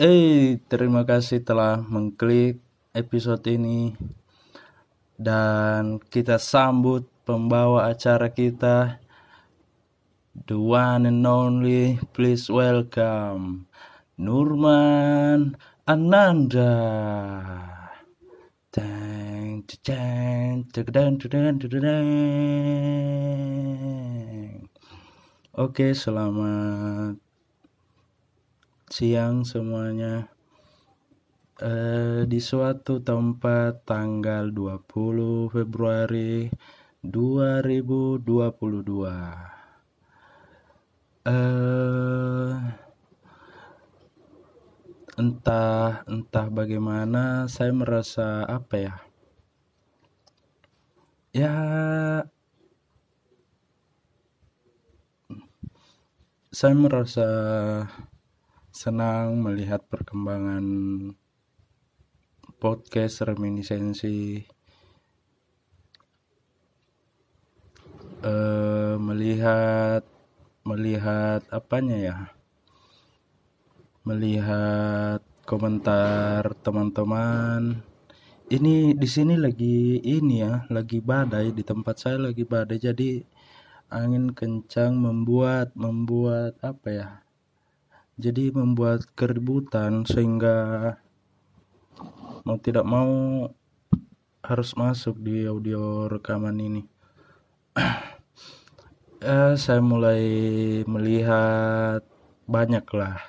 Eh, terima kasih telah mengklik episode ini. Dan kita sambut pembawa acara kita, the one and only, please welcome Nurman Ananda. Teng, teng, teng, teng, teng, Oke, selamat siang semuanya. Eh, di suatu tempat tanggal 20 Februari 2022. Eh, entah entah bagaimana saya merasa apa ya? Ya saya merasa senang melihat perkembangan podcast reminiscensi uh, melihat melihat apanya ya? Melihat komentar teman-teman. Ini di sini lagi ini ya lagi badai di tempat saya lagi badai. Jadi angin kencang membuat membuat apa ya jadi membuat keributan sehingga mau tidak mau harus masuk di audio rekaman ini. Eh, saya mulai melihat banyak lah.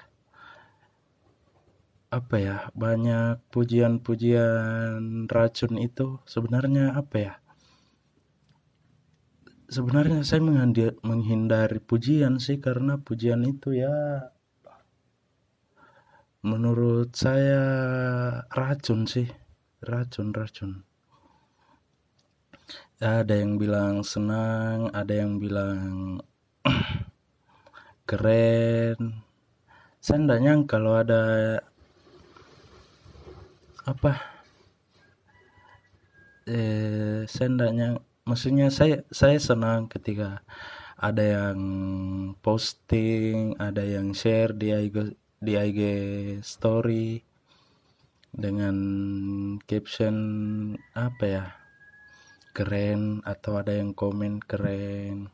Apa ya banyak pujian-pujian racun itu sebenarnya apa ya? Sebenarnya saya menghindari pujian sih karena pujian itu ya menurut saya racun sih. Racun racun. Ada yang bilang senang ada yang bilang keren. Saya kalau ada apa? Eh saya maksudnya saya saya senang ketika ada yang posting ada yang share di di IG story dengan caption apa ya? Keren atau ada yang komen keren.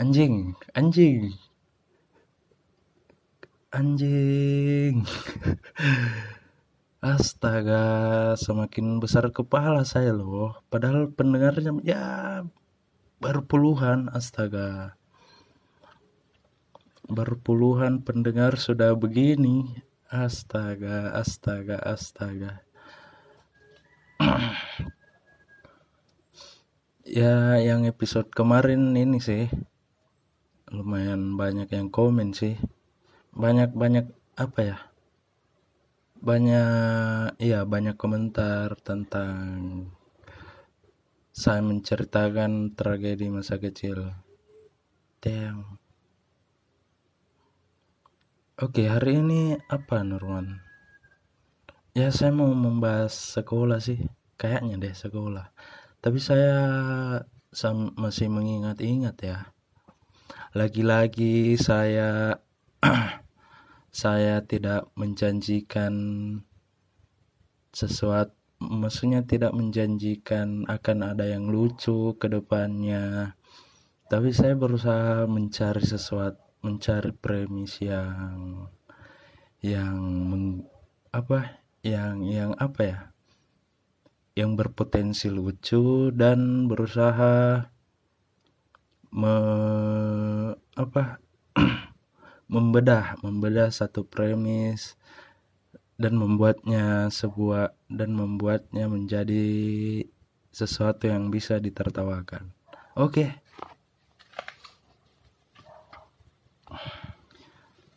Anjing anjing. Anjing. Astaga semakin besar kepala saya loh. Padahal pendengarnya ya baru puluhan astaga berpuluhan pendengar sudah begini. Astaga astaga astaga. Ya yang episode kemarin ini sih lumayan banyak yang komen sih. Banyak banyak apa ya? Banyak iya banyak komentar tentang saya menceritakan tragedi masa kecil. Damn Oke, hari ini apa Nurman? Ya saya mau membahas sekolah sih, kayaknya deh sekolah. Tapi saya masih mengingat-ingat ya. Lagi-lagi saya saya tidak menjanjikan sesuatu maksudnya tidak menjanjikan akan ada yang lucu ke depannya. Tapi saya berusaha mencari sesuatu mencari premis yang yang meng, apa yang yang apa ya yang berpotensi lucu dan berusaha me, apa membedah membedah satu premis dan membuatnya sebuah dan membuatnya menjadi sesuatu yang bisa ditertawakan. Oke, okay.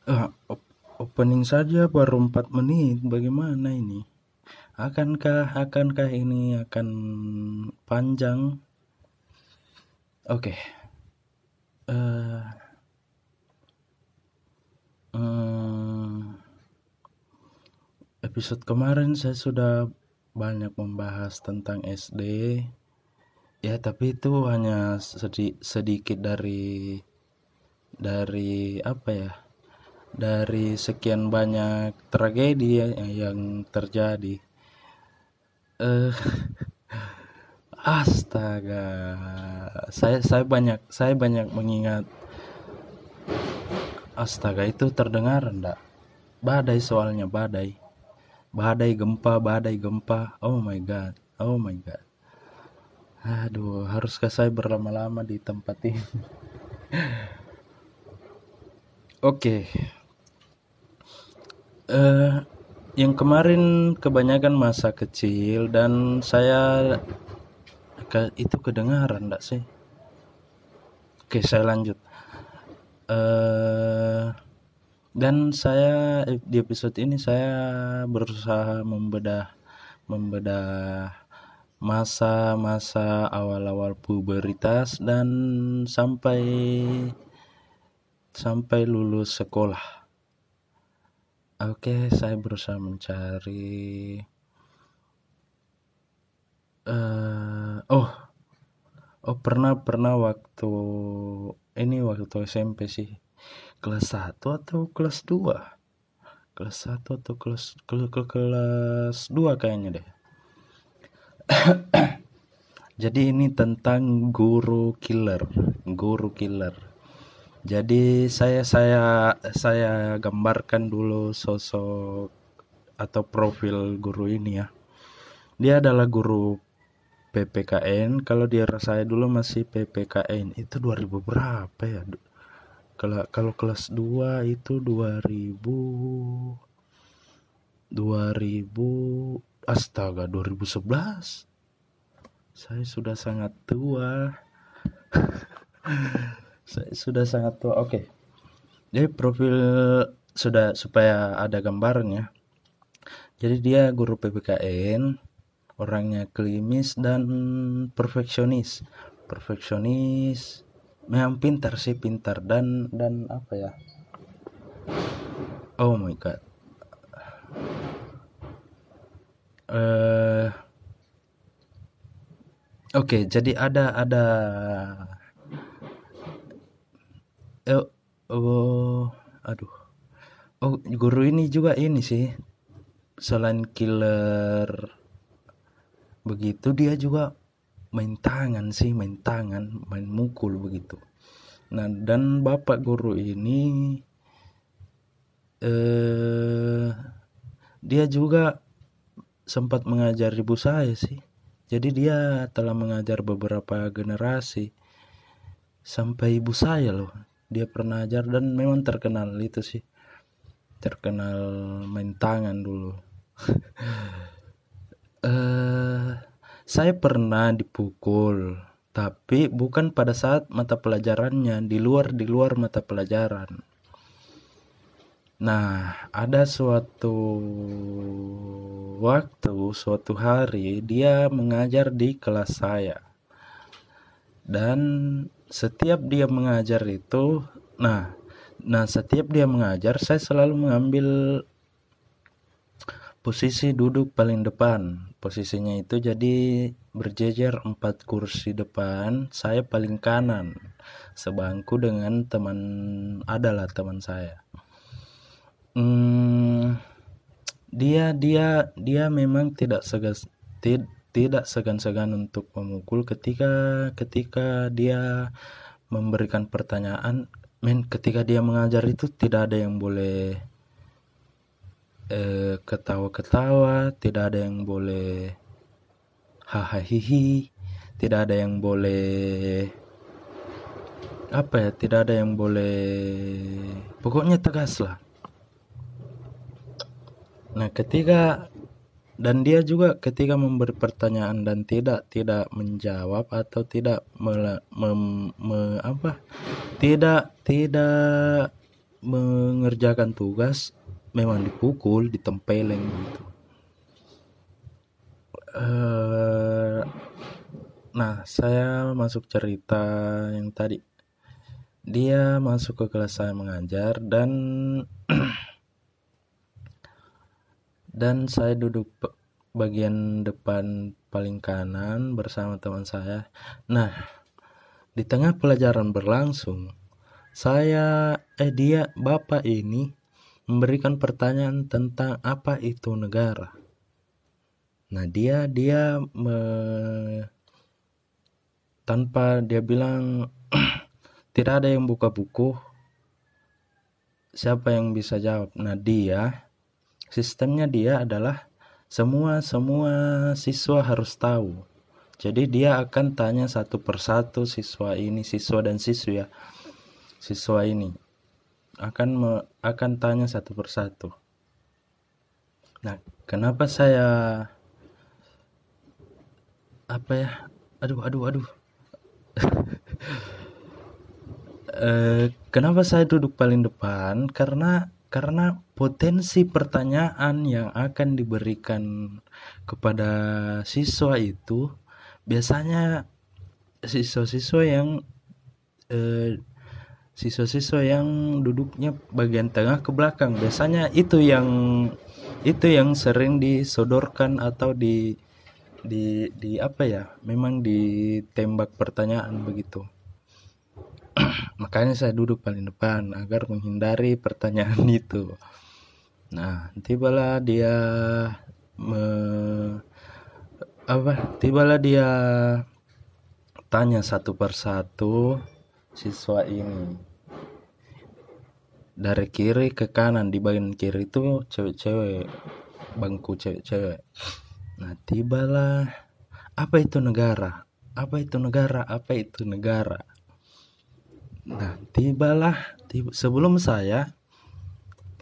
Uh, opening saja baru 4 menit. Bagaimana ini? Akankah akankah ini akan panjang? Oke. Okay. Uh, eh, um, episode kemarin saya sudah banyak membahas tentang SD. Ya, tapi itu hanya sedi sedikit dari dari apa ya? Dari sekian banyak tragedi ya yang terjadi. Eh astaga. Saya saya banyak saya banyak mengingat. Astaga itu terdengar enggak badai soalnya badai. Badai gempa badai gempa. Oh my god oh my god. Aduh haruskah saya berlama-lama di tempat ini? Oke. okay. Uh, yang kemarin kebanyakan masa kecil dan saya ke, itu kedengaran enggak sih. Oke saya lanjut. Uh, dan saya di episode ini saya berusaha membedah membedah masa-masa awal-awal puberitas dan sampai sampai lulus sekolah Oke, saya berusaha mencari. Uh, oh, oh pernah pernah waktu ini waktu SMP sih. Kelas 1 atau kelas 2 kelas 1 atau kelas ke, ke, kelas 2 kayaknya deh. Jadi ini tentang guru killer guru killer jadi saya saya saya gambarkan dulu sosok atau profil guru ini ya. Dia adalah guru PPKN. Kalau di era saya dulu masih PPKN itu 2000 berapa ya? Kalau kalau kelas 2 itu 2000 2000 astaga 2011 saya sudah sangat tua sudah sangat tua. Oke. Okay. jadi profil sudah supaya ada gambarnya jadi dia guru PPKN orangnya klimis dan perfeksionis. Perfeksionis memang pintar sih pintar dan dan apa ya? Oh my god. Uh, oke okay, jadi ada ada eh oh aduh. Oh guru ini juga ini sih. Selain killer begitu dia juga main tangan sih main tangan main mukul begitu. Nah dan bapak guru ini eh dia juga sempat mengajar ibu saya sih. Jadi dia telah mengajar beberapa generasi sampai ibu saya loh dia pernah ajar dan memang terkenal itu sih. Terkenal main tangan dulu. Uh, saya pernah dipukul tapi bukan pada saat mata pelajarannya di luar di luar mata pelajaran. Nah ada suatu waktu suatu hari dia mengajar di kelas saya. Dan setiap dia mengajar itu nah nah setiap dia mengajar saya selalu mengambil posisi duduk paling depan. Posisinya itu jadi berjejer empat kursi depan saya paling kanan sebangku dengan teman adalah teman saya. Hmm, dia dia dia memang tidak segas tid, tidak segan-segan untuk memukul ketika ketika dia memberikan pertanyaan men ketika dia mengajar itu tidak ada yang boleh eh, ketawa-ketawa tidak ada yang boleh hahaha tidak ada yang boleh apa ya tidak ada yang boleh pokoknya tegas lah nah ketika dan dia juga ketika memberi pertanyaan dan tidak tidak menjawab atau tidak me, me, me, apa? Tidak tidak mengerjakan tugas memang dipukul ditempeleng gitu. Uh, nah saya masuk cerita yang tadi. Dia masuk ke kelas saya mengajar dan dan saya duduk bagian depan paling kanan bersama teman saya. Nah, di tengah pelajaran berlangsung, saya eh dia bapak ini memberikan pertanyaan tentang apa itu negara. Nah, dia dia me, tanpa dia bilang tidak ada yang buka buku, siapa yang bisa jawab? Nah, dia sistemnya dia adalah semua semua siswa harus tahu. Jadi dia akan tanya satu persatu siswa ini, siswa dan siswi ya. Siswa ini akan me, akan tanya satu persatu. Nah, kenapa saya apa ya? Aduh, aduh, aduh. eh, kenapa saya duduk paling depan? Karena karena potensi pertanyaan yang akan diberikan kepada siswa itu biasanya siswa-siswa yang eh, siswa-siswa yang duduknya bagian tengah ke belakang. Biasanya itu yang itu yang sering disodorkan atau di di di apa ya memang ditembak pertanyaan begitu. Makanya saya duduk paling depan agar menghindari pertanyaan itu nah tibalah dia me, apa? Tibalah dia tanya satu persatu siswa ini. Dari kiri ke kanan di bagian kiri itu cewek-cewek bangku cewek-cewek. Nah tibalah apa itu negara? Apa itu negara? Apa itu negara? Nah, tibalah tiba, sebelum saya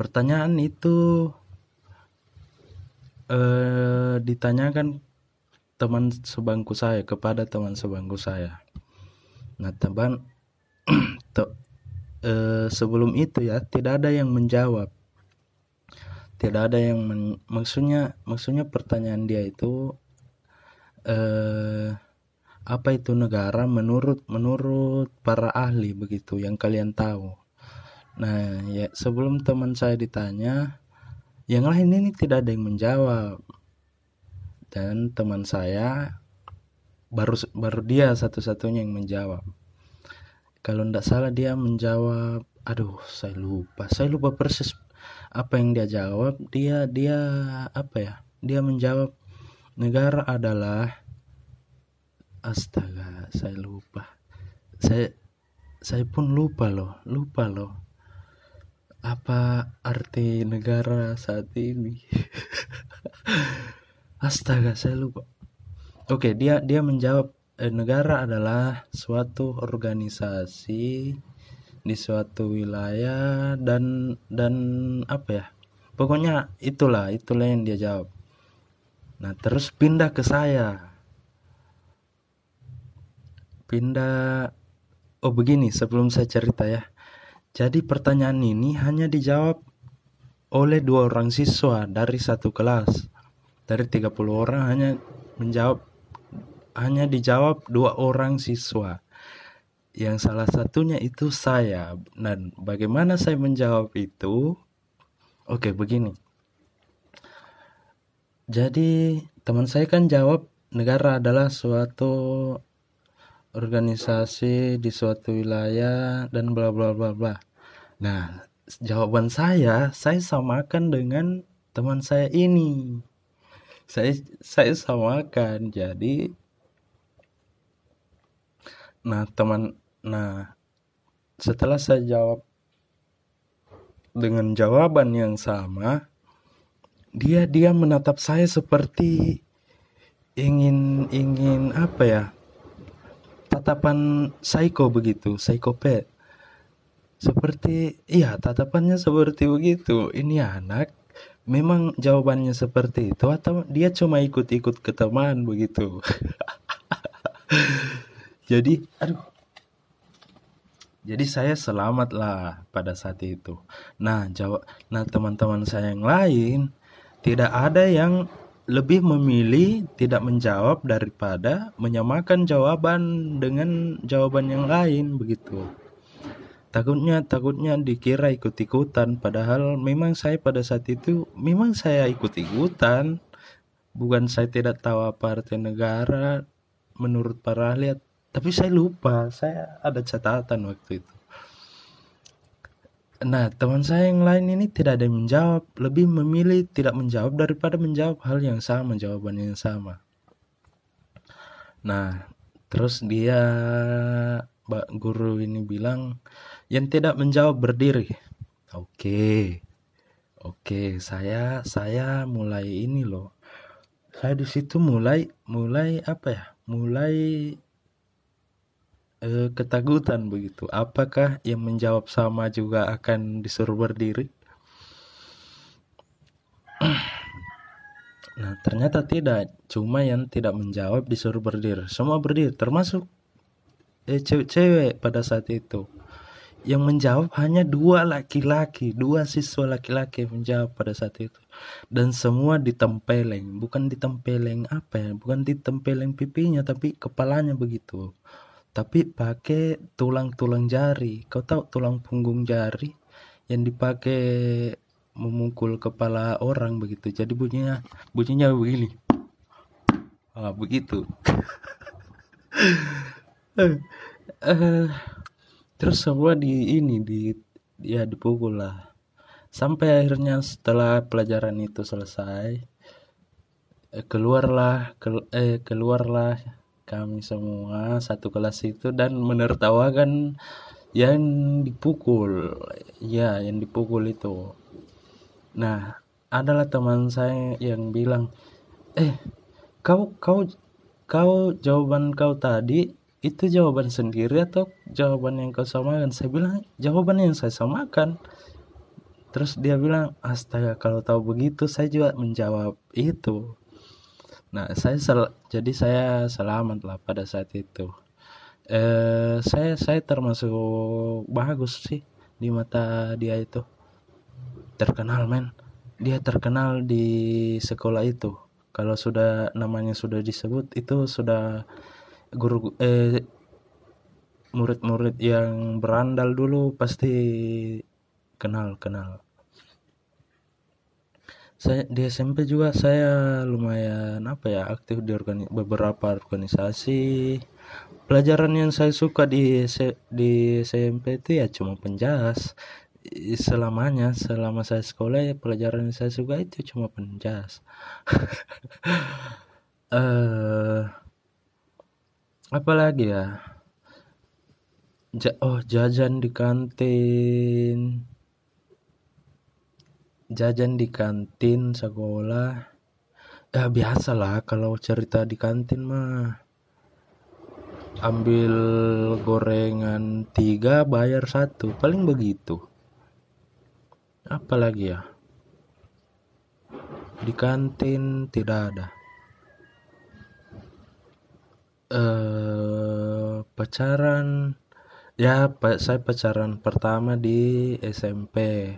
pertanyaan itu eh, ditanyakan teman sebangku saya kepada teman sebangku saya. Nah, teman to, eh, sebelum itu ya tidak ada yang menjawab. Tidak ada yang men, maksudnya maksudnya pertanyaan dia itu eh apa itu negara menurut menurut para ahli begitu yang kalian tahu. Nah, ya sebelum teman saya ditanya, yang lain ini tidak ada yang menjawab. Dan teman saya baru baru dia satu-satunya yang menjawab. Kalau tidak salah dia menjawab, aduh saya lupa, saya lupa persis apa yang dia jawab. Dia dia apa ya? Dia menjawab negara adalah astaga saya lupa saya saya pun lupa loh lupa loh apa arti negara saat ini? Astaga saya lupa. Oke dia dia menjawab eh, negara adalah suatu organisasi di suatu wilayah dan dan apa ya? Pokoknya itulah itulah yang dia jawab. Nah terus pindah ke saya. Pindah oh begini sebelum saya cerita ya jadi pertanyaan ini hanya dijawab oleh dua orang siswa dari satu kelas. Dari 30 orang hanya menjawab hanya dijawab dua orang siswa. Yang salah satunya itu saya. Dan bagaimana saya menjawab itu? Oke begini. Jadi teman saya kan jawab negara adalah suatu organisasi di suatu wilayah dan bla bla bla bla. Nah, jawaban saya saya samakan dengan teman saya ini. Saya saya samakan. Jadi Nah, teman nah setelah saya jawab dengan jawaban yang sama, dia dia menatap saya seperti ingin ingin apa ya tatapan psycho begitu, psikopat. Seperti, iya tatapannya seperti begitu. Ini anak memang jawabannya seperti itu atau dia cuma ikut-ikut ke teman begitu. Jadi, aduh. Jadi saya selamat lah pada saat itu. Nah, jawab nah teman-teman saya yang lain tidak ada yang lebih memilih tidak menjawab daripada menyamakan jawaban dengan jawaban yang lain begitu. Takutnya takutnya dikira ikut-ikutan padahal memang saya pada saat itu memang saya ikut-ikutan. Bukan saya tidak tahu apa arti negara menurut para ahli tapi saya lupa, saya ada catatan waktu itu. Nah, teman saya yang lain ini tidak ada yang menjawab, lebih memilih tidak menjawab daripada menjawab hal yang sama, jawaban yang sama. Nah, terus dia Mbak guru ini bilang yang tidak menjawab berdiri. Oke. Oke, saya saya mulai ini loh. Saya di situ mulai mulai apa ya? Mulai eh, ketakutan begitu. Apakah yang menjawab sama juga akan disuruh berdiri? Nah, ternyata tidak. Cuma yang tidak menjawab disuruh berdiri. Semua berdiri, termasuk eh, cewek-cewek pada saat itu. Yang menjawab hanya dua laki-laki, dua siswa laki-laki menjawab pada saat itu. Dan semua ditempeleng, bukan ditempeleng apa ya, bukan ditempeleng pipinya, tapi kepalanya begitu tapi pakai tulang-tulang jari. Kau tahu tulang punggung jari yang dipakai memukul kepala orang begitu. Jadi bunyinya bunyinya begini. Ah, begitu. uh, terus semua di ini di ya dipukul lah. Sampai akhirnya setelah pelajaran itu selesai eh, keluarlah ke, eh keluarlah kami semua satu kelas itu dan menertawakan yang dipukul ya yang dipukul itu. Nah adalah teman saya yang bilang eh kau kau kau jawaban kau tadi itu jawaban sendiri atau jawaban yang kau samakan? Saya bilang jawaban yang saya samakan. Terus dia bilang astaga kalau tahu begitu saya juga menjawab itu Nah, saya sel jadi saya selamat lah pada saat itu. Eh, saya saya termasuk bagus sih di mata dia itu. Terkenal men. Dia terkenal di sekolah itu. Kalau sudah namanya sudah disebut itu sudah guru eh murid-murid yang berandal dulu pasti kenal kenal saya di SMP juga saya lumayan apa ya aktif di organi beberapa organisasi. Pelajaran yang saya suka di di SMP itu ya cuma penjas. Selamanya selama saya sekolah ya pelajaran yang saya suka itu cuma penjas. Uh, apa lagi ya? Ja oh jajan di kantin jajan di kantin sekolah. Ya biasalah kalau cerita di kantin mah. Ambil gorengan tiga bayar satu. Paling begitu. Apalagi ya? Di kantin tidak ada. Eh pacaran. Ya saya pacaran pertama di SMP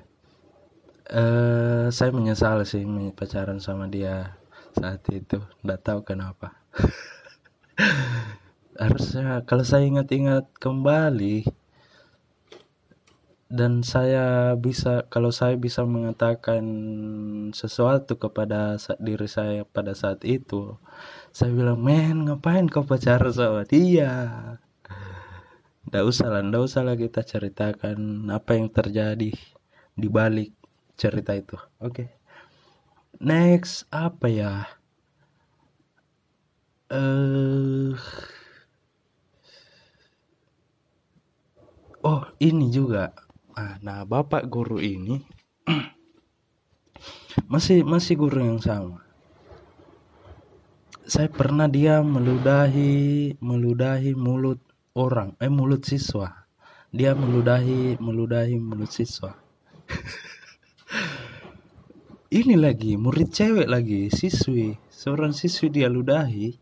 uh, saya menyesal sih pacaran sama dia saat itu. Nggak tahu kenapa. Harusnya kalau saya ingat-ingat kembali dan saya bisa kalau saya bisa mengatakan sesuatu kepada diri saya pada saat itu saya bilang men ngapain kau pacaran sama dia? Nggak usah lah nggak usah lah kita ceritakan apa yang terjadi di balik cerita itu. Oke. Okay. next apa ya? Eh uh, oh ini juga. Ah, nah bapak guru ini masih masih guru yang sama. Saya pernah dia meludahi meludahi mulut orang eh mulut siswa. Dia meludahi meludahi mulut siswa ini lagi murid cewek lagi siswi. Seorang siswi dia ludahi.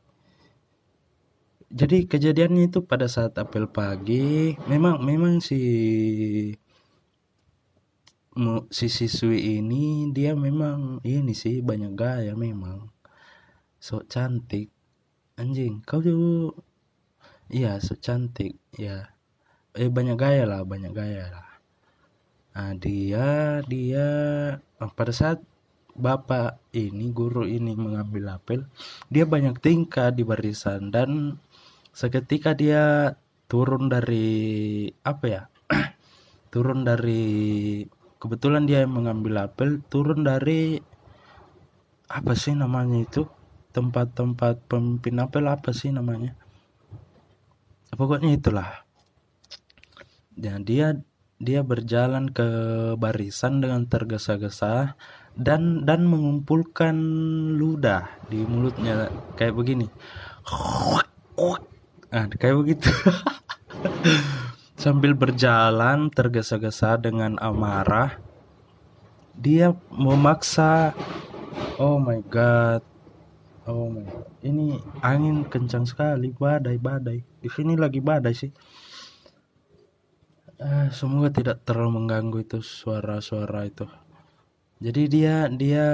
Jadi kejadiannya itu pada saat apel pagi memang memang si si siswi ini dia memang ini sih banyak gaya memang. So cantik. Anjing kau tuh iya so cantik ya. Eh banyak gaya lah banyak gaya lah. Nah dia dia pada saat bapak ini guru ini mengambil apel dia banyak tingkah di barisan dan seketika dia turun dari apa ya turun dari kebetulan dia yang mengambil apel turun dari apa sih namanya itu tempat-tempat pemimpin apel apa sih namanya? Pokoknya itulah. Dan dia dia berjalan ke barisan dengan tergesa-gesa dan dan mengumpulkan ludah di mulutnya kayak begini. Nah kayak begitu. Sambil berjalan tergesa-gesa dengan amarah dia memaksa oh my god oh my god ini angin kencang sekali badai badai. Di sini lagi badai sih. Uh, semoga tidak terlalu mengganggu itu suara-suara itu jadi dia dia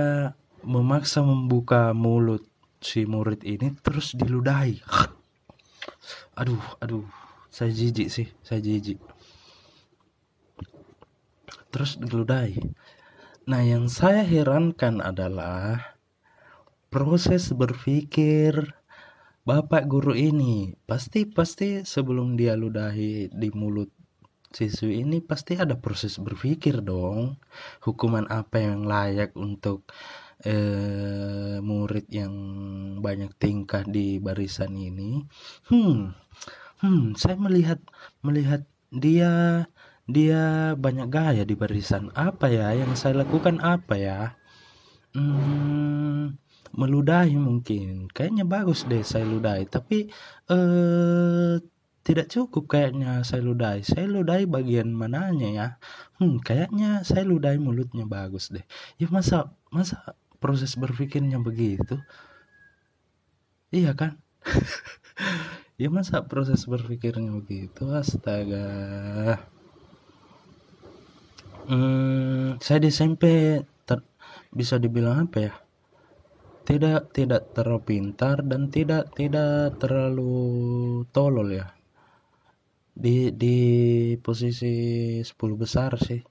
memaksa membuka mulut si murid ini terus diludahi. Aduh aduh. Saya jijik sih saya jijik. Terus diludahi. Nah yang saya herankan adalah proses berpikir bapak guru ini. Pasti pasti sebelum dia ludahi di mulut siswi ini pasti ada proses berpikir dong. Hukuman apa yang layak untuk eh, murid yang banyak tingkah di barisan ini? Hmm hmm saya melihat melihat dia dia banyak gaya di barisan. Apa ya? Yang saya lakukan apa ya? Hmm, meludahi mungkin. Kayaknya bagus deh saya ludahi. Tapi eh tidak cukup kayaknya saya ludahi. Saya ludahi bagian mananya ya? Hmm, kayaknya saya ludahi mulutnya bagus deh. Ya masa masa proses berpikirnya begitu? Iya kan? ya masa proses berpikirnya begitu? Astaga. Hmm, saya di SMP ter, bisa dibilang apa ya? Tidak tidak terlalu pintar dan tidak tidak terlalu tolol ya di di posisi 10 besar sih.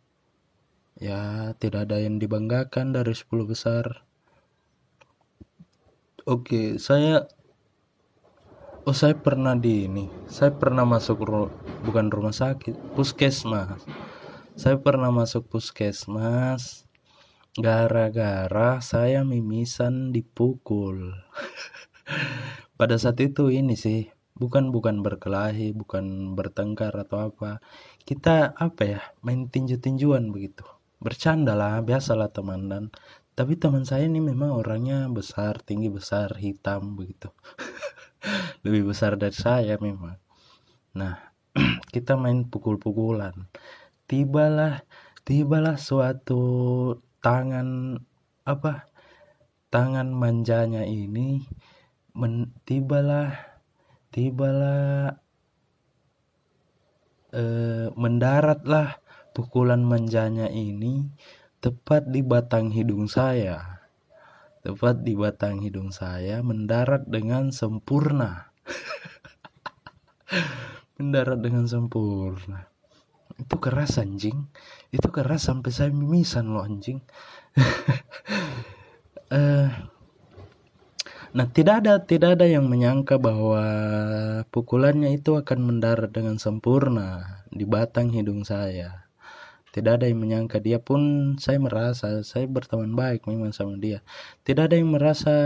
Ya tidak ada yang dibanggakan dari 10 besar. Oke saya oh saya pernah di ini. Saya pernah masuk ru, bukan rumah sakit puskesmas. Saya pernah masuk puskesmas gara-gara saya mimisan dipukul. Pada saat itu ini sih bukan bukan berkelahi bukan bertengkar atau apa. Kita apa ya main tinju-tinjuan begitu. Bercanda lah biasalah teman. Dan tapi teman saya ini memang orangnya besar tinggi besar hitam begitu. Lebih besar dari saya memang. Nah kita main pukul-pukulan. Tibalah tibalah suatu tangan apa tangan manjanya ini men, tibalah tibalah eh, mendaratlah pukulan manjanya ini tepat di batang hidung saya. Tepat di batang hidung saya mendarat dengan sempurna. Mendarat dengan sempurna. Itu keras anjing. Itu keras sampai saya mimisan loh anjing. Eh Nah, tidak ada tidak ada yang menyangka bahwa pukulannya itu akan mendarat dengan sempurna di batang hidung saya. Tidak ada yang menyangka dia pun saya merasa saya berteman baik memang sama dia. Tidak ada yang merasa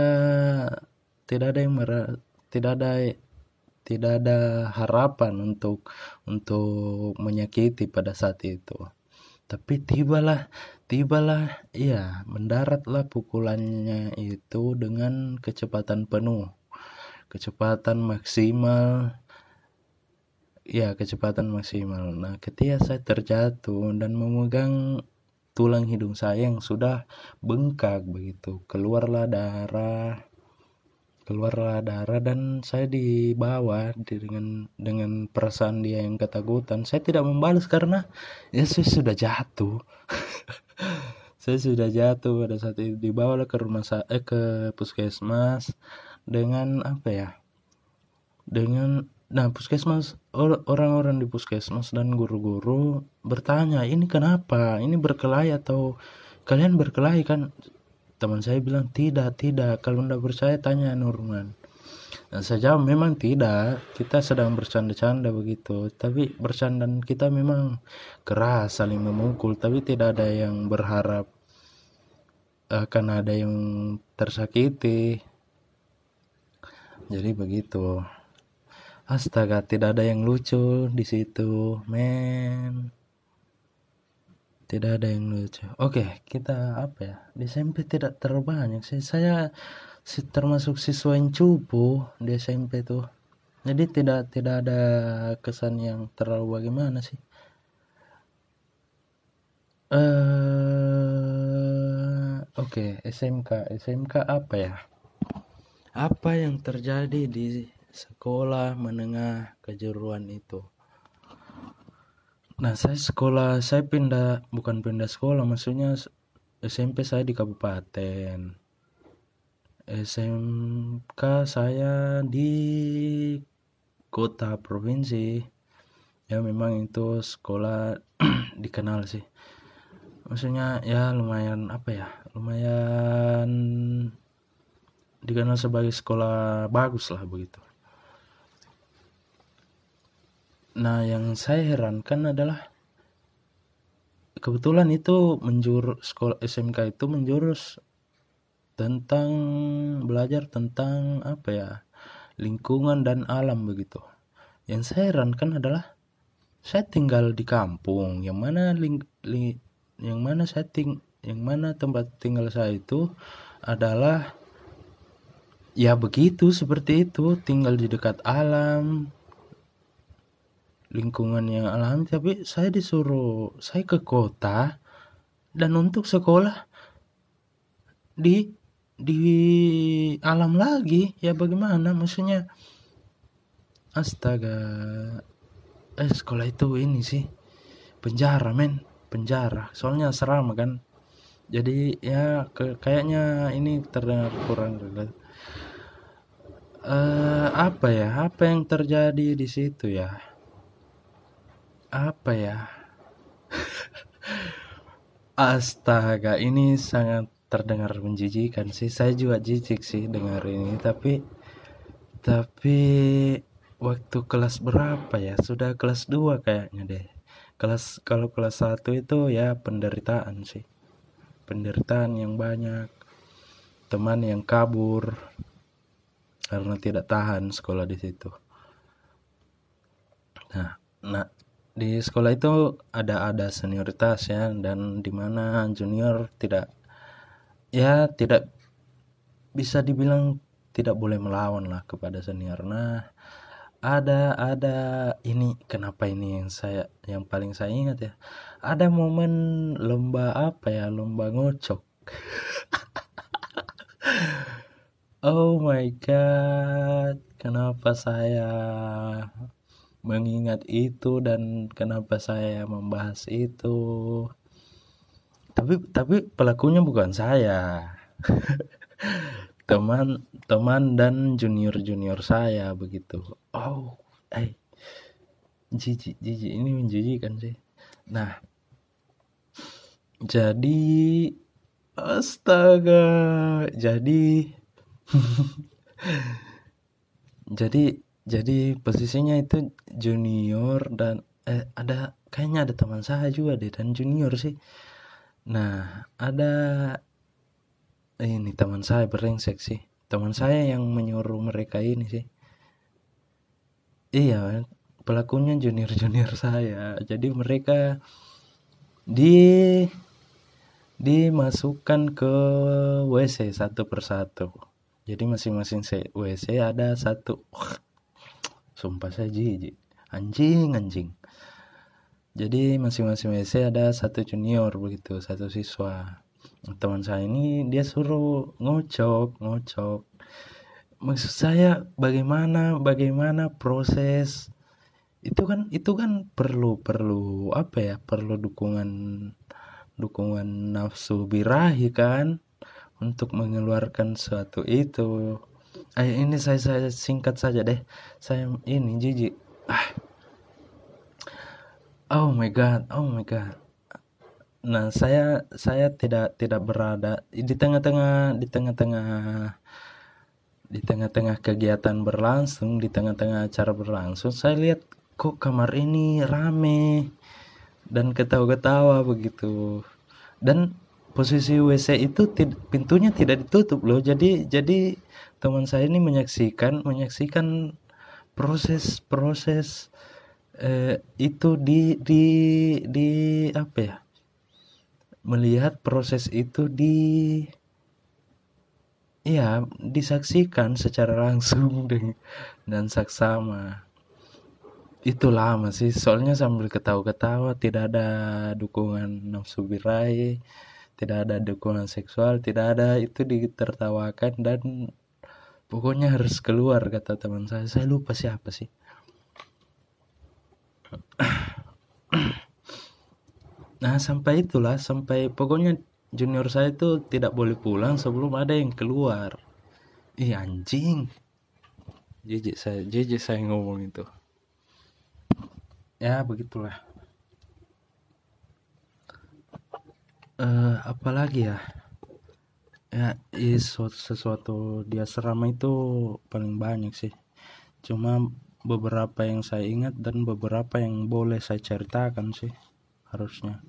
tidak ada yang merasa tidak ada tidak ada harapan untuk untuk menyakiti pada saat itu. Tapi tibalah Tibalah, ya, mendaratlah pukulannya itu dengan kecepatan penuh. Kecepatan maksimal. Ya, kecepatan maksimal. Nah, ketika saya terjatuh dan memegang tulang hidung saya yang sudah bengkak begitu, keluarlah darah keluarlah darah dan saya dibawa dengan dengan perasaan dia yang ketakutan. Saya tidak membalas karena ya saya sudah jatuh. Saya sudah jatuh pada saat itu. Dibawa ke rumah saya eh, ke puskesmas dengan apa ya? Dengan nah puskesmas orang-orang di puskesmas dan guru-guru bertanya ini kenapa? Ini berkelahi atau kalian berkelahi kan teman saya bilang tidak tidak kalau tidak percaya tanya Nurman Nah, sejauh memang tidak, kita sedang bercanda-canda begitu. Tapi bercandaan kita memang keras, saling memukul. Tapi tidak ada yang berharap akan ada yang tersakiti. Jadi begitu. Astaga, tidak ada yang lucu di situ, men. Tidak ada yang lucu. Oke, kita apa ya? Di SMP tidak terlalu banyak sih. Saya termasuk siswa yang cupu di SMP tuh jadi tidak tidak ada kesan yang terlalu bagaimana sih uh, oke okay, SMK SMK apa ya apa yang terjadi di sekolah menengah kejuruan itu nah saya sekolah saya pindah bukan pindah sekolah maksudnya SMP saya di kabupaten. SMK saya di kota provinsi. Ya memang itu sekolah dikenal sih. Maksudnya ya lumayan apa ya lumayan dikenal sebagai sekolah bagus lah begitu nah yang saya herankan adalah kebetulan itu menjurus sekolah SMK itu menjurus tentang belajar tentang apa ya lingkungan dan alam begitu. Yang saya herankan adalah saya tinggal di kampung yang mana ling, ling, yang mana saya ting, yang mana tempat tinggal saya itu adalah ya begitu seperti itu tinggal di dekat alam lingkungan yang alam tapi saya disuruh saya ke kota dan untuk sekolah di di alam lagi. Ya bagaimana? Maksudnya astaga eh sekolah itu ini sih penjara men penjara. Soalnya seram kan? Jadi ya ke, kayaknya ini terdengar kurang relate. Uh, apa ya? Apa yang terjadi di situ ya apa ya? Astaga ini sangat terdengar menjijikan sih. Saya juga jijik sih dengar ini tapi tapi waktu kelas berapa ya? Sudah kelas 2 kayaknya deh. Kelas kalau kelas 1 itu ya penderitaan sih. Penderitaan yang banyak teman yang kabur karena tidak tahan sekolah di situ. Nah nah di sekolah itu ada ada senioritas ya dan di mana junior tidak ya tidak bisa dibilang tidak boleh melawan lah kepada senior. Nah ada ada ini kenapa ini yang saya yang paling saya ingat ya? Ada momen lomba apa ya? Lomba ngocok. Oh my god kenapa saya mengingat itu dan kenapa saya membahas itu. Tapi tapi pelakunya bukan saya. Teman teman dan junior junior saya begitu. Oh eh jijik jijik ini menjijikan sih. Nah jadi astaga jadi jadi jadi posisinya itu junior dan eh ada kayaknya ada teman saya juga deh dan junior sih Nah, ada ini teman saya berengsek sih. Teman saya yang menyuruh mereka ini sih. Iya, pelakunya junior-junior saya. Jadi mereka di dimasukkan ke WC satu persatu. Jadi masing-masing WC ada satu. Sumpah jijik. Anjing, anjing. Jadi masing-masing WC ada satu junior begitu satu siswa. Teman saya ini dia suruh ngocok ngocok. Maksud saya bagaimana bagaimana proses? Itu kan itu kan perlu perlu apa ya? Perlu dukungan dukungan nafsu birahi kan? Untuk mengeluarkan suatu itu ini saya saya singkat saja deh. Saya ini jijik ah. Oh my god, oh my god. Nah, saya saya tidak tidak berada di tengah-tengah di tengah-tengah di tengah-tengah kegiatan berlangsung di tengah-tengah acara berlangsung. Saya lihat kok kamar ini rame dan ketawa-ketawa begitu. Dan posisi WC itu pintunya tidak ditutup loh. Jadi jadi teman saya ini menyaksikan menyaksikan proses proses eh, itu di di di apa ya? Melihat proses itu di ya disaksikan secara langsung dan saksama. Itu lama sih soalnya sambil ketawa-ketawa tidak ada dukungan nafsu birahi tidak ada dukungan seksual tidak ada itu ditertawakan dan pokoknya harus keluar kata teman saya. Saya lupa siapa sih. Nah sampai itulah sampai pokoknya junior saya itu tidak boleh pulang sebelum ada yang keluar. Ih anjing. Jijik saya jijik saya ngomong itu. Ya begitulah uh, apalagi ya? Ya is sesuatu dia serama itu paling banyak sih. Cuma beberapa yang saya ingat dan beberapa yang boleh saya ceritakan sih harusnya.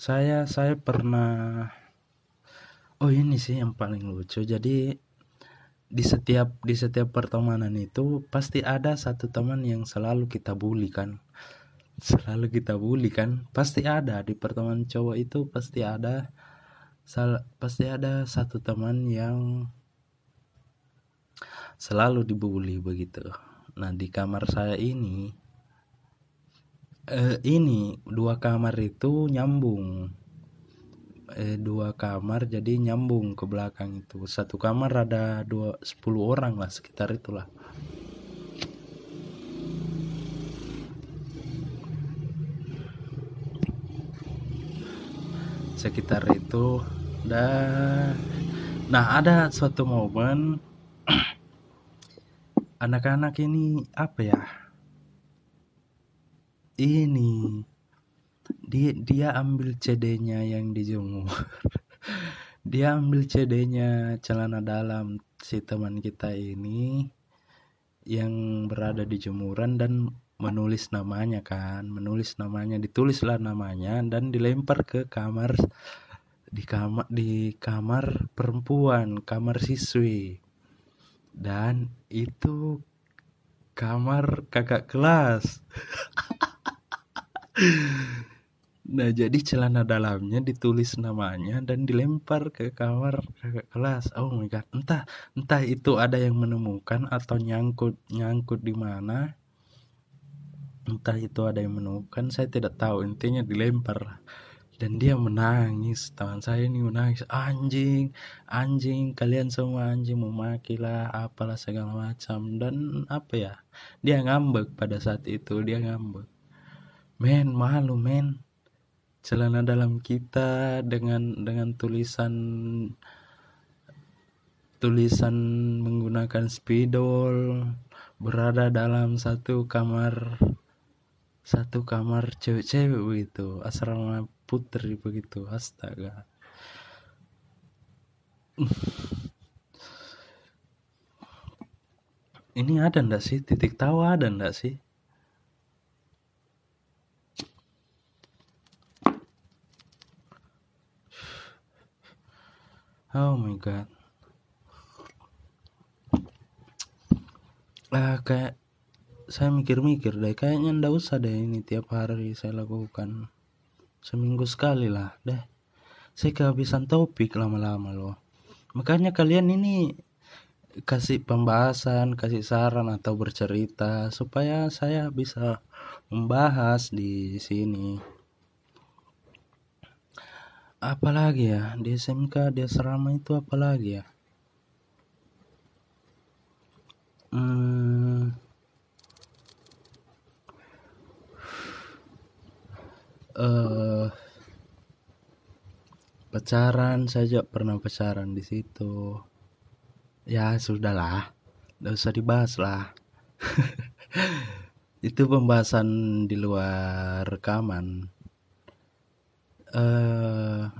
Saya saya pernah oh ini sih yang paling lucu. Jadi di setiap di setiap pertemanan itu pasti ada satu teman yang selalu kita bully kan selalu kita bully kan? Pasti ada. Di pertemanan cowok itu pasti ada sal pasti ada satu teman yang selalu dibully begitu. Nah di kamar saya ini eh, ini dua kamar itu nyambung. Eh, dua kamar jadi nyambung ke belakang itu. Satu kamar ada dua sepuluh orang lah sekitar itulah sekitar itu. Dan nah ada suatu momen anak-anak ini apa ya ini dia dia ambil CD-nya yang dijemur. Dia ambil CD-nya celana dalam si teman kita ini yang berada di jemuran dan menulis namanya kan menulis namanya ditulislah namanya dan dilempar ke kamar di kamar di kamar perempuan kamar siswi dan itu kamar kakak kelas Nah jadi celana dalamnya ditulis namanya dan dilempar ke kamar kakak kelas. Oh my god, entah entah itu ada yang menemukan atau nyangkut nyangkut di mana. Entah itu ada yang menemukan, saya tidak tahu. Intinya dilempar dan dia menangis. Teman saya ini menangis. Anjing, anjing, kalian semua anjing memakilah apalah segala macam dan apa ya? Dia ngambek pada saat itu, dia ngambek men malu men celana dalam kita dengan dengan tulisan tulisan menggunakan spidol berada dalam satu kamar satu kamar cewek-cewek begitu asrama putri begitu astaga. Ini ada ndak sih? Titik tawa ada ndak sih? Oh my god. Ah, kayak saya mikir-mikir deh, kayaknya ndak usah deh ini tiap hari saya lakukan. Seminggu sekali lah deh. Saya kehabisan topik lama-lama loh. Makanya kalian ini kasih pembahasan, kasih saran atau bercerita supaya saya bisa membahas di sini apalagi ya di SMK di asrama itu apalagi ya hmm, uh, pacaran saja pernah pacaran di situ. Ya sudahlah. Tidak usah dibahas lah. Itu pembahasan di luar rekaman. Uh,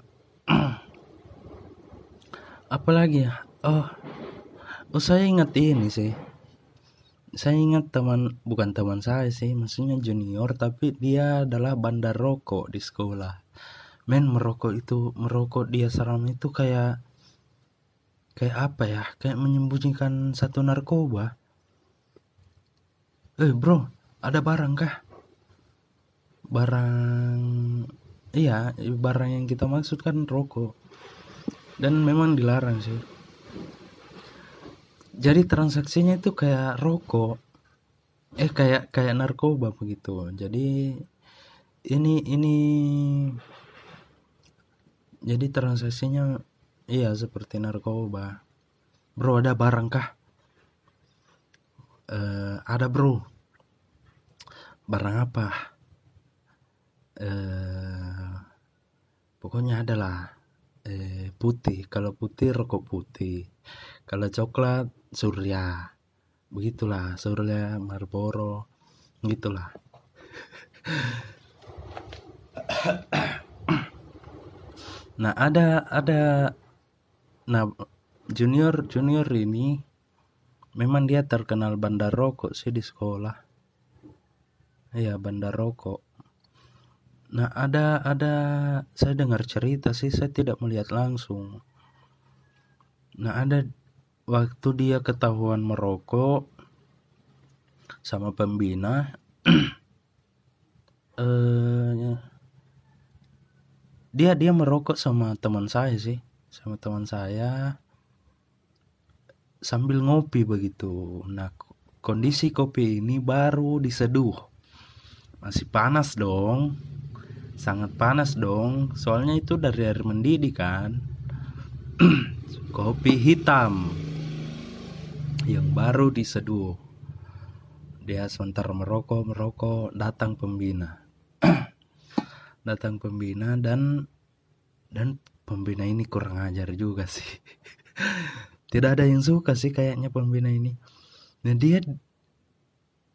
apalagi ya? Oh oh saya ingat ini sih saya ingat teman bukan teman saya sih maksudnya junior tapi dia adalah bandar rokok di sekolah. Men merokok itu merokok dia seram itu kayak kayak apa ya? Kayak menyembunyikan satu narkoba. Eh bro ada barang kah? Barang iya barang yang kita maksud kan rokok. Dan memang dilarang sih jadi transaksinya itu kayak rokok. Eh kayak kayak narkoba begitu. Jadi ini ini jadi transaksinya iya seperti narkoba. Bro ada barang kah? Uh, ada bro. Barang apa? Uh, pokoknya adalah uh, putih. Kalau putih rokok putih. Kalau coklat surya. Begitulah surya marlboro gitulah. Nah ada ada nah junior junior ini memang dia terkenal bandar rokok sih di sekolah. Iya bandar rokok. Nah ada ada saya dengar cerita sih saya tidak melihat langsung. Nah ada waktu dia ketahuan merokok sama pembina eh dia dia merokok sama teman saya sih sama teman saya sambil ngopi begitu. Nah kondisi kopi ini baru diseduh. Masih panas dong sangat panas dong. Soalnya itu dari air mendidih kan. Kopi hitam yang baru diseduh. Dia sebentar merokok merokok datang pembina. Datang pembina dan dan pembina ini kurang ajar juga sih. Tidak ada yang suka sih kayaknya pembina ini. Nah dia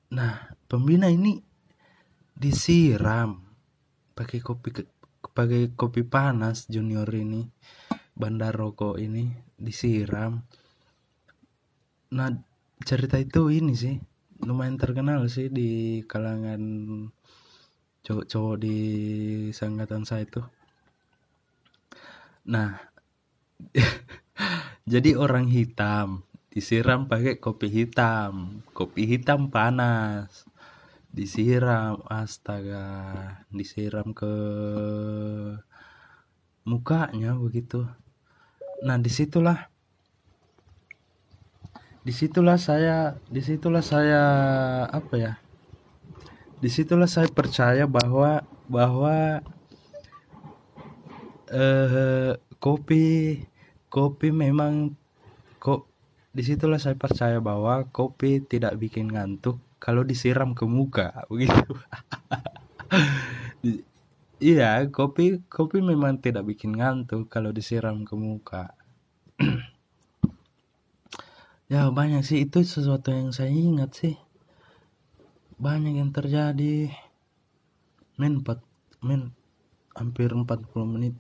nah pembina ini disiram pakai kopi pakai kopi panas junior ini bandar rokok ini disiram nah cerita itu ini sih lumayan terkenal sih di kalangan cowok-cowok di sangkatan saya itu. Nah jadi orang hitam disiram pakai kopi hitam kopi hitam panas disiram astaga disiram ke mukanya begitu. Nah di situlah di situlah saya di situlah saya apa ya? Di situlah saya percaya bahwa bahwa eh, kopi kopi memang kok di situlah saya percaya bahwa kopi tidak bikin ngantuk kalau disiram ke muka begitu. Iya kopi kopi memang tidak bikin ngantuk kalau disiram ke muka ya banyak sih. Itu sesuatu yang saya ingat sih. Banyak yang terjadi. Men 4 men hampir 40 menit.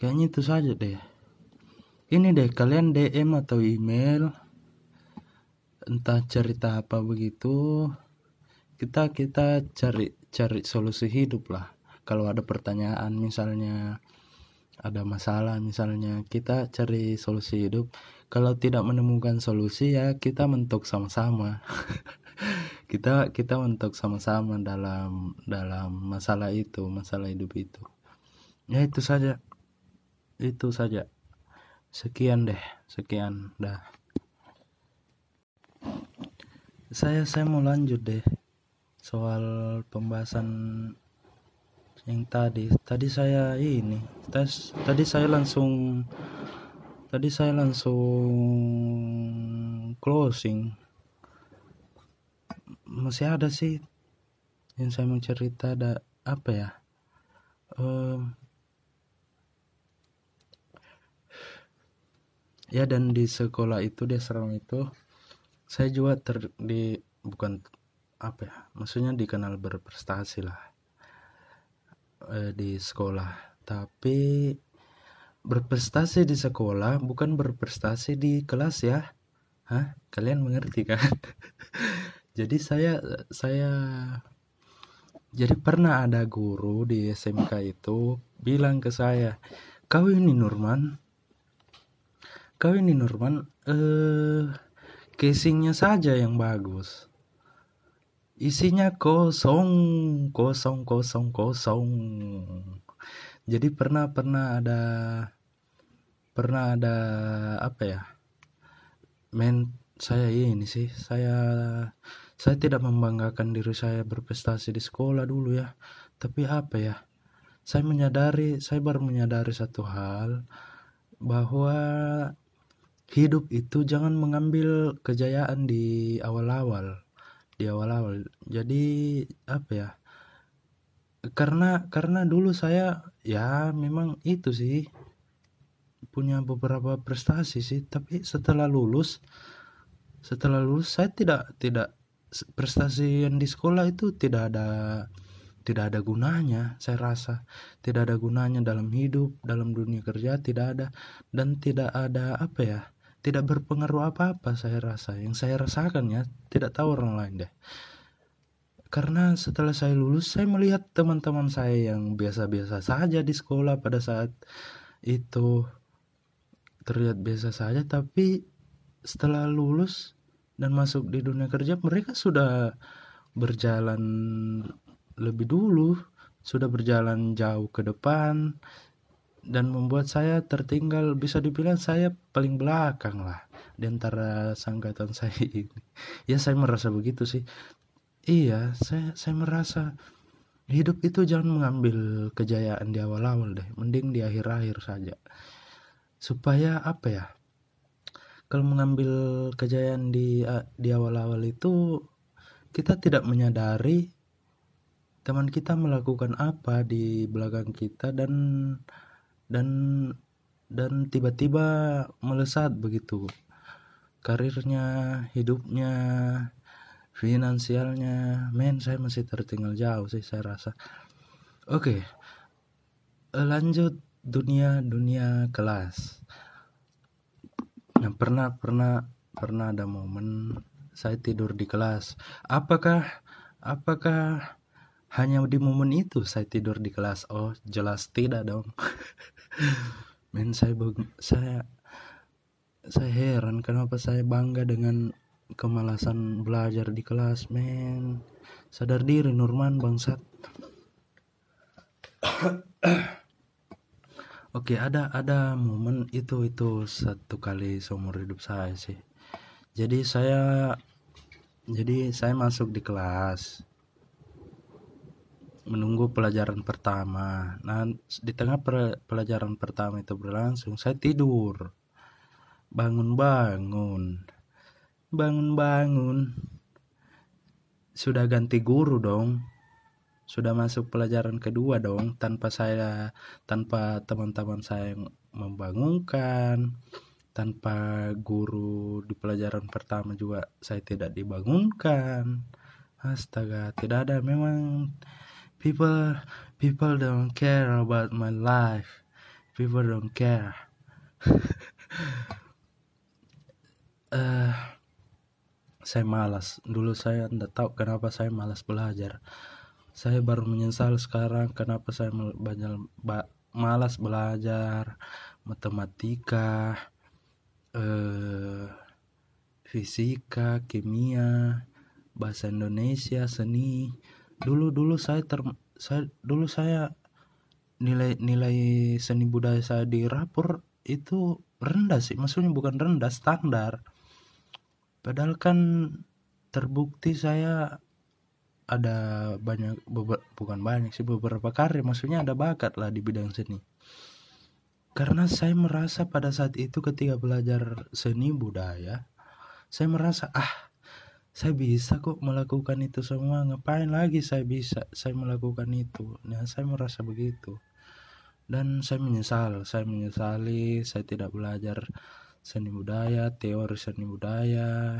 Kayaknya itu saja deh. Ini deh kalian DM atau email. Entah cerita apa begitu. Kita kita cari cari solusi hidup lah. Kalau ada pertanyaan misalnya ada masalah. Misalnya kita cari solusi hidup kalau tidak menemukan solusi ya kita mentok sama-sama. Kita kita mentok sama-sama dalam dalam masalah itu masalah hidup itu. Ya itu saja. Itu saja. Sekian deh. Sekian. Dah. Saya saya mau lanjut deh soal pembahasan yang tadi tadi saya ini tes tadi saya langsung tadi saya langsung closing. Masih ada sih yang saya mau cerita ada apa ya? Um, ya dan di sekolah itu di asrama itu saya juga ter di bukan apa ya maksudnya dikenal berprestasi lah eh, di sekolah. Tapi berprestasi di sekolah bukan berprestasi di kelas ya. Hah? Kalian mengerti kan? Jadi saya saya jadi pernah ada guru di SMK itu bilang ke saya kau ini Nurman? Kau ini Nurman eh casingnya saja yang bagus isinya kosong kosong kosong kosong. Jadi pernah pernah ada pernah ada apa ya men saya ini sih saya saya tidak membanggakan diri saya berprestasi di sekolah dulu ya. Tapi apa ya saya menyadari saya baru menyadari satu hal bahwa hidup itu jangan mengambil kejayaan di awal-awal di awal-awal. Jadi apa ya karena karena dulu saya ya memang itu sih punya beberapa prestasi sih. Tapi setelah lulus setelah lulus saya tidak tidak prestasi yang di sekolah itu tidak ada tidak ada gunanya saya rasa. Tidak ada gunanya dalam hidup dalam dunia kerja tidak ada. Dan tidak ada apa ya tidak berpengaruh apa-apa saya rasa. Yang saya rasakan ya tidak tahu orang lain deh. Karena setelah saya lulus saya melihat teman-teman saya yang biasa-biasa saja di sekolah pada saat itu. Terlihat biasa saja tapi setelah lulus dan masuk di dunia kerja mereka sudah berjalan lebih dulu sudah berjalan jauh ke depan dan membuat saya tertinggal bisa dibilang saya paling belakang lah di antara sanggatan saya ini ya saya merasa begitu sih Iya, saya saya merasa hidup itu jangan mengambil kejayaan di awal-awal deh, mending di akhir-akhir saja. Supaya apa ya? Kalau mengambil kejayaan di di awal-awal itu kita tidak menyadari teman kita melakukan apa di belakang kita dan dan dan tiba-tiba melesat begitu. Karirnya, hidupnya, finansialnya men saya masih tertinggal jauh sih saya rasa. Oke okay. lanjut dunia dunia kelas. Nah pernah pernah pernah ada momen saya tidur di kelas. Apakah apakah hanya di momen itu saya tidur di kelas? Oh jelas tidak dong men saya saya saya heran kenapa saya bangga dengan kemalasan belajar di kelas men. Sadar diri Nurman bangsat. Oke ada ada momen itu itu satu kali seumur hidup saya sih. Jadi saya jadi saya masuk di kelas menunggu pelajaran pertama. Nah di tengah pelajaran pertama itu berlangsung saya tidur. Bangun-bangun. Bangun-bangun. Sudah ganti guru dong. Sudah masuk pelajaran kedua dong tanpa saya tanpa teman-teman saya membangunkan. Tanpa guru di pelajaran pertama juga saya tidak dibangunkan. Astaga tidak ada. Memang people people don't care about my life. People don't care. Uh, saya malas. Dulu saya tidak tahu kenapa saya malas belajar. Saya baru menyesal sekarang kenapa saya banyak malas belajar matematika eh, fisika kimia bahasa Indonesia seni dulu dulu saya ter saya dulu saya nilai nilai seni budaya saya di rapor itu rendah sih. Maksudnya bukan rendah standar. Padahal kan terbukti saya ada banyak bukan banyak sih beberapa karya. Maksudnya ada bakat lah di bidang seni. Karena saya merasa pada saat itu ketika belajar seni budaya saya merasa ah saya bisa kok melakukan itu semua ngapain lagi saya bisa? Saya melakukan itu. Nah saya merasa begitu. Dan saya menyesal saya menyesali saya tidak belajar seni budaya teori seni budaya.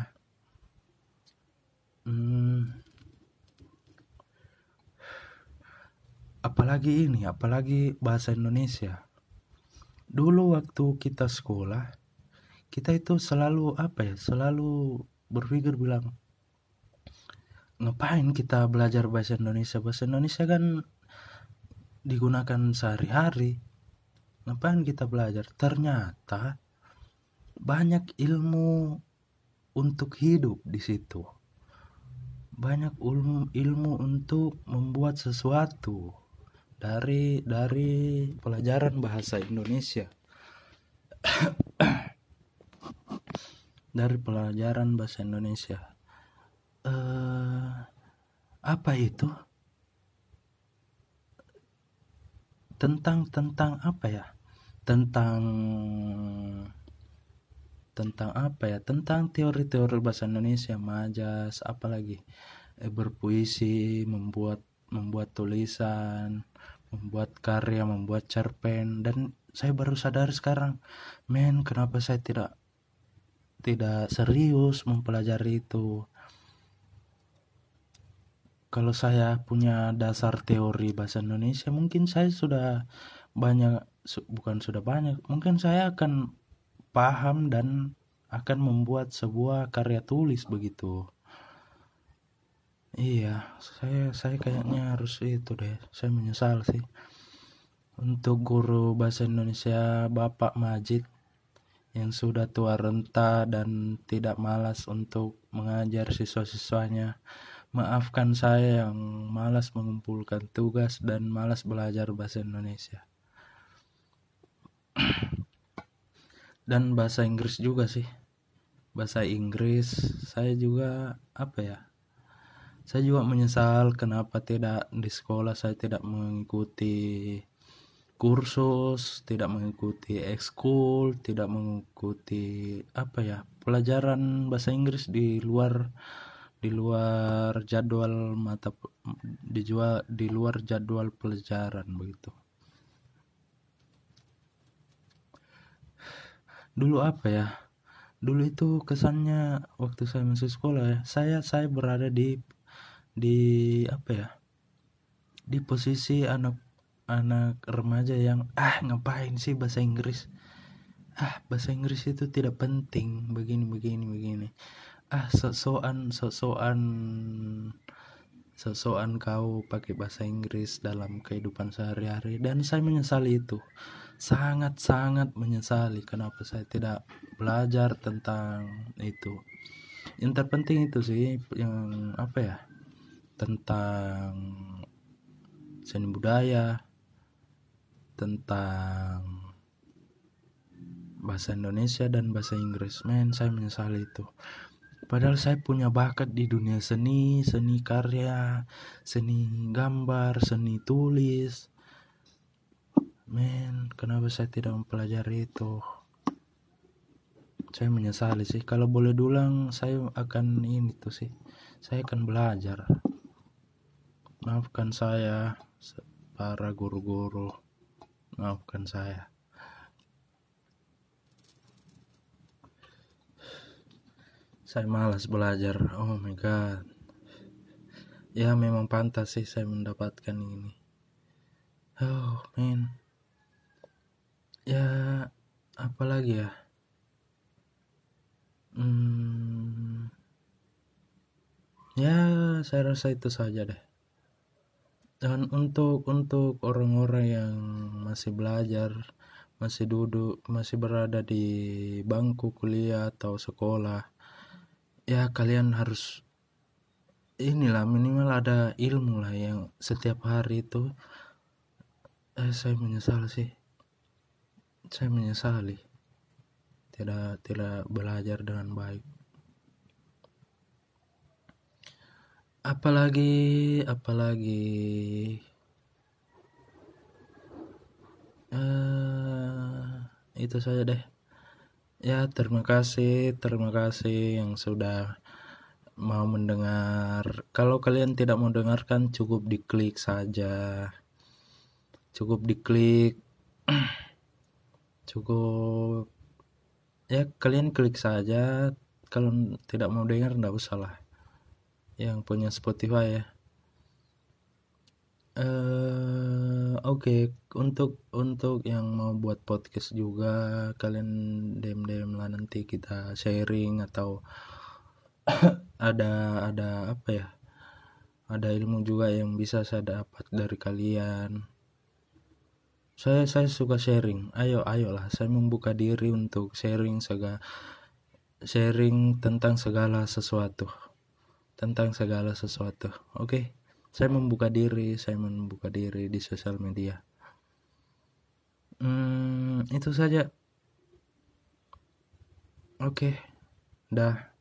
Hmm, apalagi ini apalagi bahasa Indonesia. Dulu waktu kita sekolah kita itu selalu apa ya selalu berpikir bilang ngapain kita belajar bahasa Indonesia? Bahasa Indonesia kan digunakan sehari-hari. Ngapain kita belajar? Ternyata banyak ilmu untuk hidup di situ. Banyak ilmu ilmu untuk membuat sesuatu dari dari pelajaran bahasa Indonesia. Dari pelajaran bahasa Indonesia. Eh, apa itu? Tentang tentang apa ya? Tentang tentang apa ya? Tentang teori-teori bahasa Indonesia majas apalagi eh, berpuisi membuat membuat tulisan membuat karya membuat cerpen. Dan saya baru sadar sekarang men kenapa saya tidak tidak serius mempelajari itu kalau saya punya dasar teori bahasa Indonesia mungkin saya sudah banyak bukan sudah banyak mungkin saya akan paham dan akan membuat sebuah karya tulis begitu. Iya saya saya kayaknya harus itu deh saya menyesal sih. Untuk guru bahasa Indonesia Bapak Majid yang sudah tua renta dan tidak malas untuk mengajar siswa-siswanya maafkan saya yang malas mengumpulkan tugas dan malas belajar bahasa Indonesia. Dan bahasa Inggris juga sih. Bahasa Inggris saya juga apa ya saya juga menyesal kenapa tidak di sekolah saya tidak mengikuti kursus tidak mengikuti ekskul tidak mengikuti apa ya pelajaran bahasa Inggris di luar di luar jadwal mata di di luar jadwal pelajaran begitu. Dulu apa ya? Dulu itu kesannya waktu saya masih sekolah ya saya saya berada di di apa ya? Di posisi anak anak remaja yang ah ngapain sih bahasa Inggris? Ah bahasa Inggris itu tidak penting begini begini begini ah sosokan sosokan kau pakai bahasa Inggris dalam kehidupan sehari-hari. Dan saya menyesali itu. Sangat-sangat menyesali kenapa saya tidak belajar tentang itu. Yang terpenting itu sih yang apa ya tentang seni budaya tentang bahasa Indonesia dan bahasa Inggris. Men saya menyesali itu padahal saya punya bakat di dunia seni seni karya seni gambar seni tulis. Men kenapa saya tidak mempelajari itu? Saya menyesali sih. Kalau boleh dulang saya akan ini tuh sih. Saya akan belajar. Maafkan saya para guru-guru. Maafkan saya saya malas belajar. Oh my god. Ya memang pantas sih saya mendapatkan ini. Oh man. Ya apalagi ya? Hmm, ya saya rasa itu saja deh. Dan untuk untuk orang-orang yang masih belajar masih duduk masih berada di bangku kuliah atau sekolah ya kalian harus inilah minimal ada ilmu lah yang setiap hari itu. Eh, saya menyesal sih. Saya menyesali tidak tidak belajar dengan baik. Apalagi apalagi uh, itu saja deh ya terima kasih terima kasih yang sudah mau mendengar. Kalau kalian tidak mau dengarkan cukup diklik saja. Cukup diklik. Cukup. Ya kalian klik saja. Kalau tidak mau dengar nggak usah lah. Yang punya Spotify ya eh oke untuk untuk yang mau buat podcast juga kalian DM DM lah nanti kita sharing atau ada ada apa ya? Ada ilmu juga yang bisa saya dapat dari kalian. Saya saya suka sharing. Ayo ayolah saya membuka diri untuk sharing segala sharing tentang segala sesuatu. Tentang segala sesuatu oke saya membuka diri saya membuka diri di sosial media. Hmm, itu saja. Oke dah